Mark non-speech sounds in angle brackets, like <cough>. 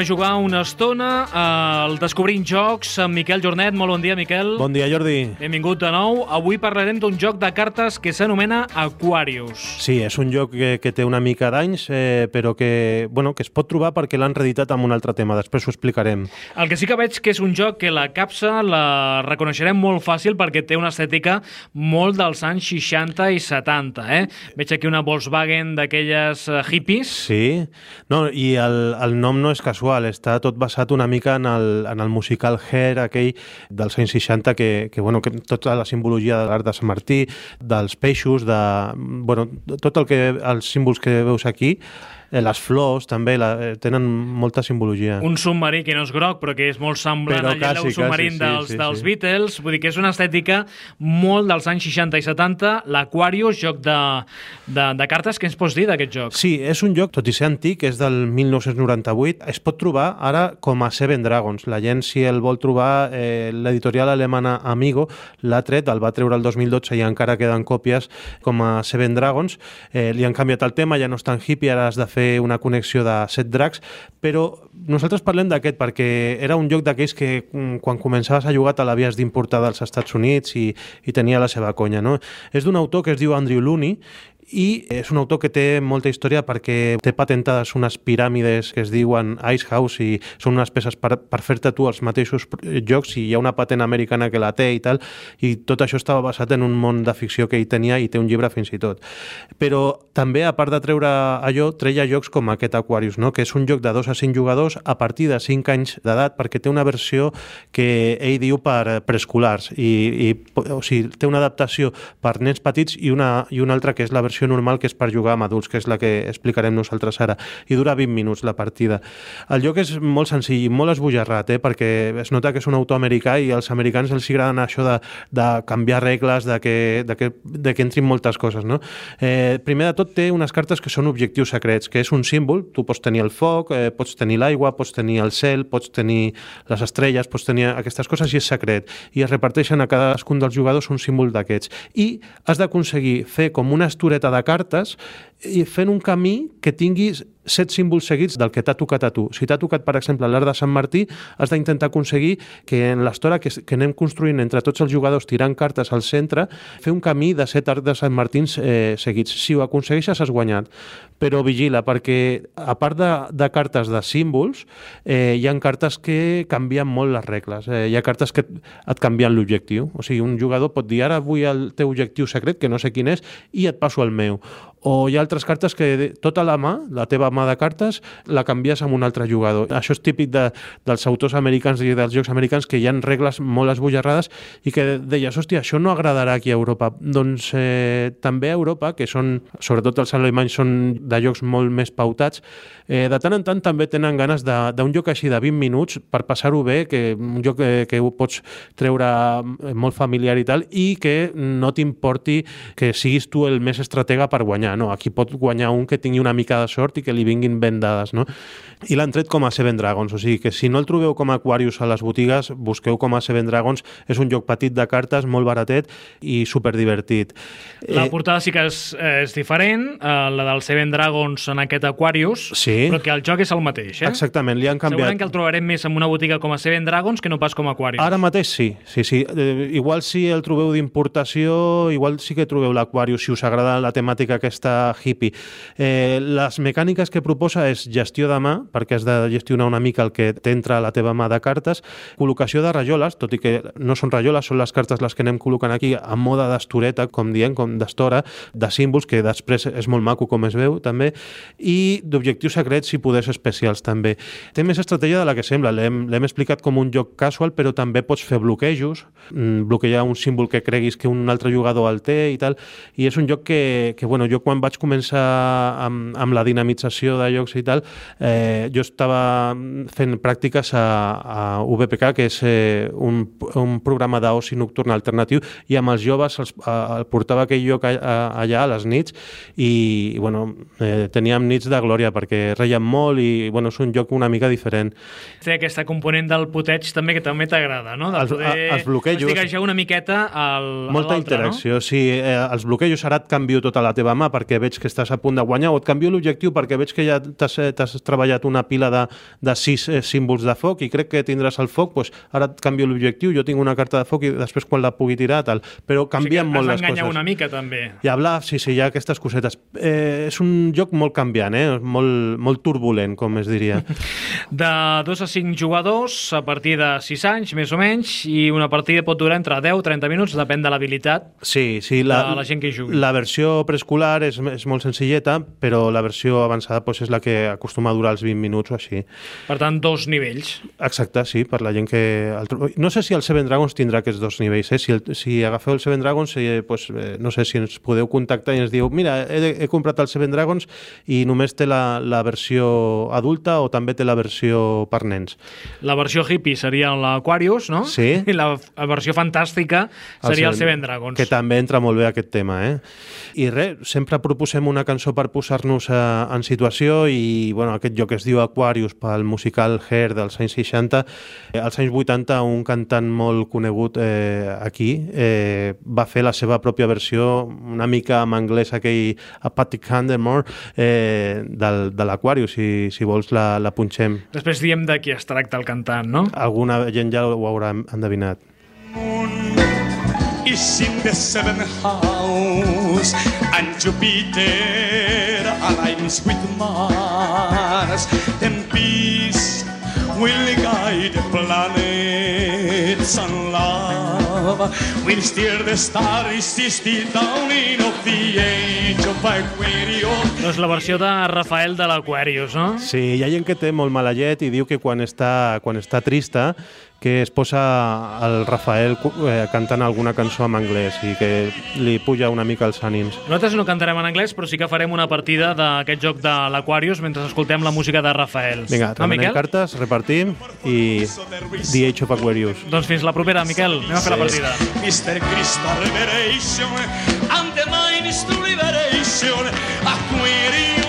a jugar una estona al Descobrint Jocs amb Miquel Jornet. Molt bon dia, Miquel. Bon dia, Jordi. Benvingut de nou. Avui parlarem d'un joc de cartes que s'anomena Aquarius. Sí, és un joc que, que té una mica d'anys, eh, però que, bueno, que es pot trobar perquè l'han reeditat amb un altre tema. Després ho explicarem. El que sí que veig que és un joc que la capsa la reconeixerem molt fàcil perquè té una estètica molt dels anys 60 i 70. Eh? Veig aquí una Volkswagen d'aquelles uh, hippies. Sí, no, i el, el nom no és casual, està tot basat una mica en el, en el musical Hair, aquell dels anys 60, que, que, bueno, que tota la simbologia de l'art de Sant Martí, dels peixos, de, bueno, tot el que, els símbols que veus aquí, les flors també la, eh, tenen molta simbologia. Un submarí que no és groc, però que és molt semblant Però al quasi, Submarine quasi, sí, dels, sí, dels sí. Beatles. Vull dir que és una estètica molt dels anys 60 i 70. L'Aquarius, joc de, de, de cartes, què ens pots dir d'aquest joc? Sí, és un joc, tot i ser antic, és del 1998, es pot trobar ara com a Seven Dragons. La gent, si el vol trobar, eh, l'editorial alemana Amigo l'ha tret, el va treure el 2012 i encara queden còpies com a Seven Dragons. Eh, li han canviat el tema, ja no és tan hippie, ara has de fer una connexió de set dracs, però nosaltres parlem d'aquest perquè era un joc d'aquells que mm, quan començaves a jugar te l'havies d'importar dels Estats Units i, i tenia la seva conya. No? És d'un autor que es diu Andrew Looney i és un autor que té molta història perquè té patentades unes piràmides que es diuen Ice House i són unes peces per, per fer-te tu els mateixos jocs i hi ha una patent americana que la té i tal i tot això estava basat en un món de ficció que ell tenia i té un llibre fins i tot. Però també, a part de treure allò, treia jocs com aquest Aquarius, no? que és un joc de 2 a 5 jugadors a partir de 5 anys d'edat perquè té una versió que ell diu per preescolars i, i o sigui, té una adaptació per nens petits i una, i una altra que és la versió normal que és per jugar amb adults, que és la que explicarem nosaltres ara, i dura 20 minuts la partida. El joc és molt senzill molt esbojarrat, eh? perquè es nota que és un autor americà i als americans els agraden això de, de canviar regles, de que, de, que, de que entrin moltes coses. No? Eh, primer de tot té unes cartes que són objectius secrets, que és un símbol, tu pots tenir el foc, eh, pots tenir l'aigua, pots tenir el cel, pots tenir les estrelles, pots tenir aquestes coses i és secret. I es reparteixen a cadascun dels jugadors un símbol d'aquests. I has d'aconseguir fer com una estoreta de cartes i fent un camí que tinguis set símbols seguits del que t'ha tocat a tu. Si t'ha tocat, per exemple, l'art de Sant Martí, has d'intentar aconseguir que en l'estona que, que anem construint entre tots els jugadors tirant cartes al centre, fer un camí de set arts de Sant Martins eh, seguits. Si ho aconsegueixes, has guanyat. Però vigila, perquè a part de, de cartes de símbols, eh, hi ha cartes que canvien molt les regles. Eh, hi ha cartes que et, et canvien l'objectiu. O sigui, un jugador pot dir, ara vull el teu objectiu secret, que no sé quin és, i et passo el meu. O hi ha altres cartes que tota la mà, la teva mà de cartes, la canvies amb un altre jugador. Això és típic de, dels autors americans i dels jocs americans que hi han regles molt esbojarrades i que deies, hòstia, això no agradarà aquí a Europa. Doncs eh, també a Europa, que són, sobretot els alemanys, són de jocs molt més pautats, eh, de tant en tant també tenen ganes d'un joc així de 20 minuts per passar-ho bé, que un joc que, que ho pots treure molt familiar i tal, i que no t'importi que siguis tu el més estratega per guanyar. No, aquí pot guanyar un que tingui una mica de sort i que li vinguin ben dades. No? I l'han tret com a Seven Dragons, o sigui que si no el trobeu com a Aquarius a les botigues, busqueu com a Seven Dragons. És un joc petit de cartes, molt baratet i superdivertit. La portada sí que és, eh, és diferent, eh, la del Seven Dragons en aquest Aquarius, Sí. però que el joc és el mateix, eh? Exactament, li han canviat. Segurament que el trobarem més en una botiga com a Seven Dragons que no pas com a Aquarius. Ara mateix sí, sí, sí. Eh, igual si el trobeu d'importació, igual sí que trobeu l'Aquarius, si us agrada la temàtica aquesta hippie. Eh, les mecàniques que proposa és gestió de mà, perquè has de gestionar una mica el que t'entra a la teva mà de cartes, col·locació de rajoles, tot i que no són rajoles, són les cartes les que anem col·locant aquí a moda d'estoreta, com diem, com d'estora, de símbols, que després és molt maco com es veu, també, i d'objectius secrets i poders especials, també. Té més estratègia de la que sembla, l'hem l'hem explicat com un joc casual, però també pots fer bloquejos, mm, bloquejar un símbol que creguis que un altre jugador el té i tal, i és un joc que, que bueno, jo quan vaig començar amb, amb la dinamització de jocs i tal, eh, jo estava fent pràctiques a, a VPK, que és eh, un, un programa d'oci nocturn alternatiu, i amb els joves els, a, el portava aquell joc a, a, allà a les nits i, i bueno, eh, teníem nits de glòria perquè reiem molt i bueno, és un joc una mica diferent. Té aquesta component del puteig també que també t'agrada, no? De Els- poder a- els bloquejos. una miqueta al, a Molta interacció, sí. Eh, els bloquejos ara et canvio tota la teva mà perquè veig que estàs a punt de guanyar, o et canvio l'objectiu perquè veig que ja t'has eh, t'has treballat una pila de, de sis eh, símbols de foc i crec que tindràs el foc, doncs ara et canvio l'objectiu, jo tinc una carta de foc i després quan la pugui tirar, tal. Però canvien o sigui, molt les coses. una mica, també. I hablar, sí, sí, hi ha aquestes cosetes. Eh, és un joc molt canviant, eh? molt, molt turbulent, com es diria. <laughs> De 2 a 5 jugadors, a partir de 6 anys, més o menys, i una partida pot durar entre 10 i 30 minuts, depèn de l'habilitat Sí, sí, la, de la gent que hi jugui. la versió preescolar és, és molt senzilleta, però la versió avançada doncs, és la que acostuma a durar els 20 minuts o així. Per tant, dos nivells. Exacte, sí, per la gent que... El... No sé si el Seven Dragons tindrà aquests dos nivells, eh? Si, el, si agafeu el Seven Dragons, eh, pues, eh, no sé si ens podeu contactar i ens diu mira, he, he comprat el Seven Dragons i només té la, la versió adulta o també té la versió per nens. La versió hippie seria l'Aquarius, no? Sí. I la, versió fantàstica seria el Seven Dragons. Que també entra molt bé aquest tema, eh? I res, sempre proposem una cançó per posar-nos eh, en situació i, bueno, aquest joc es diu Aquarius pel musical Hair dels anys 60. Eh, als anys 80 un cantant molt conegut eh, aquí eh, va fer la seva pròpia versió una mica en anglès aquell a Patrick Handemore eh, del, de l'Aquarius, si, si vols la, la punxem. Després diem de qui es tracta el cantant, no? Alguna gent ja ho haurà endevinat. Is in the seventh house, and Jupiter aligns with Mars. Then peace will guide the planets, and love will steer the stars still dawning of the age of Aquarius. Doncs la versió de Rafael de l'Aquarius, no? Sí, hi ha gent que té molt mala llet i diu que quan està, quan està trista que es posa el Rafael eh, cantant alguna cançó en anglès i que li puja una mica els ànims. Nosaltres no cantarem en anglès, però sí que farem una partida d'aquest joc de l'Aquarius mentre escoltem la música de Rafael. Vinga, no, remenem Miquel? cartes, repartim i The Age of Aquarius. Doncs fins la propera, Miquel. Anem a fer la partida. Mr. Crystal Liberation and the mind is to liberation. Aquarius